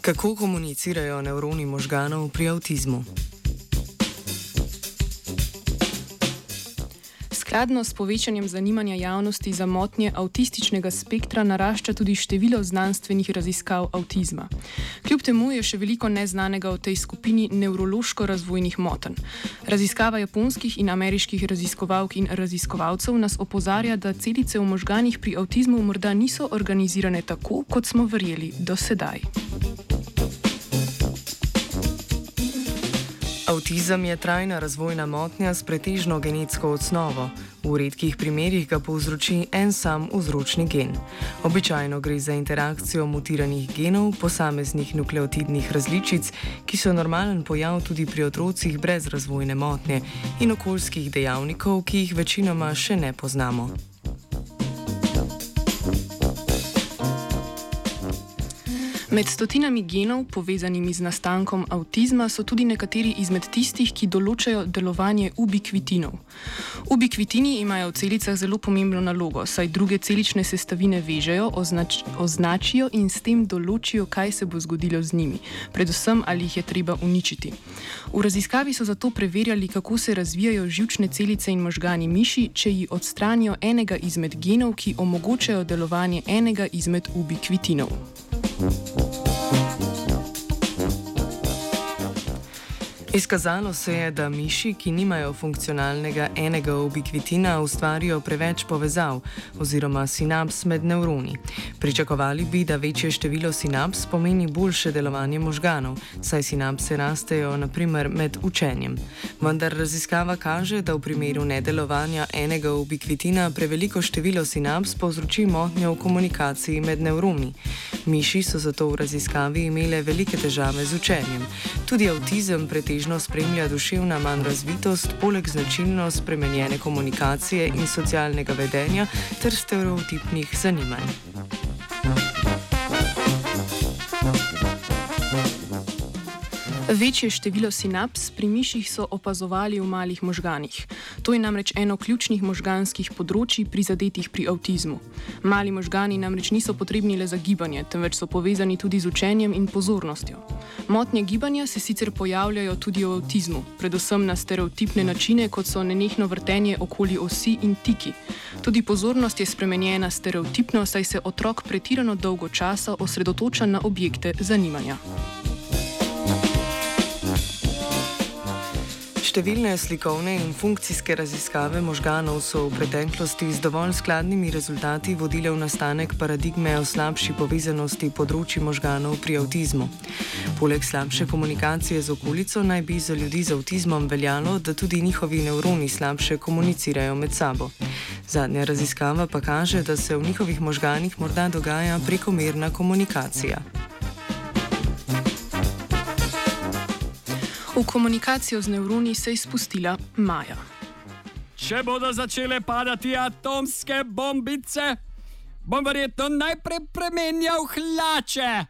Kako komunicirajo nevroni možganov pri avtizmu? Skladno s povečanjem zanimanja javnosti za motnje avtističnega spektra narašča tudi število znanstvenih raziskav avtizma. Kljub temu je še veliko neznanega o tej skupini nevrološko-razvojnih motenj. Raziskava japonskih in ameriških raziskovalk in raziskovalcev nas opozarja, da celice v možganih pri avtizmu morda niso organizirane tako, kot smo verjeli do sedaj. Avtizem je trajna razvojna motnja s pretežno genetsko osnovo. V redkih primerjih ga povzroči en sam vzročni gen. Običajno gre za interakcijo mutiranih genov posameznih nukleotidnih različic, ki so normalen pojav tudi pri otrocih brez razvojne motnje in okoljskih dejavnikov, ki jih večinoma še ne poznamo. Med stotinami genov, povezanimi z nastankom avtizma, so tudi nekateri izmed tistih, ki določajo delovanje ubikvitinov. Ubikvitini imajo v celicah zelo pomembno nalogo, saj druge celične sestavine vežejo, označ označijo in s tem določijo, kaj se bo zgodilo z njimi, predvsem ali jih je treba uničiti. V raziskavi so zato preverjali, kako se razvijajo živčne celice in možgani miši, če ji odstranijo enega izmed genov, ki omogočajo delovanje enega izmed ubikvitinov. Mm-hmm. Izkazalo se je, da miši, ki nimajo funkcionalnega enega ubikvitina, ustvarijo preveč povezav oziroma sinaps med nevroni. Pričakovali bi, da večje število sinaps pomeni boljše delovanje možganov, saj sinapse rastejo naprimer med učenjem. Vendar raziskava kaže, da v primeru nedelovanja enega ubikvitina preveliko število sinaps povzroči motnjo v komunikaciji med nevroni. Miši so zato v raziskavi imele velike težave z učenjem. Tudi avtizem pretežno spremlja duševna manj razvitost, poleg značilno spremenjene komunikacije in socialnega vedenja ter stereotipnih zanimanj. Večje število sinaps pri miših so opazovali v malih možganih. To je namreč eno ključnih možganskih področji prizadetih pri avtizmu. Mali možgani namreč niso potrebni le za gibanje, temveč so povezani tudi z učenjem in pozornostjo. Motnje gibanja se sicer pojavljajo tudi v avtizmu, predvsem na stereotipne načine, kot so nenehno vrtenje okoli osi in tiki. Tudi pozornost je spremenjena stereotipno, saj se otrok pretirano dolgo časa osredotoča na objekte zanimanja. Številne slikovne in funkcijske raziskave možganov so v preteklosti z dovolj skladnimi rezultati vodile v nastanek paradigme o slabši povezanosti področji možganov pri avtizmu. Poleg slabše komunikacije z okolico naj bi za ljudi z avtizmom veljalo, da tudi njihovi nevroni slabše komunicirajo med sabo. Zadnja raziskava pa kaže, da se v njihovih možganih morda dogaja prekomerna komunikacija. V komunikacijo z nevroni se je spustila Maja. Če bodo začele padati atomske bombice, bom verjetno najprej premenjal hlače.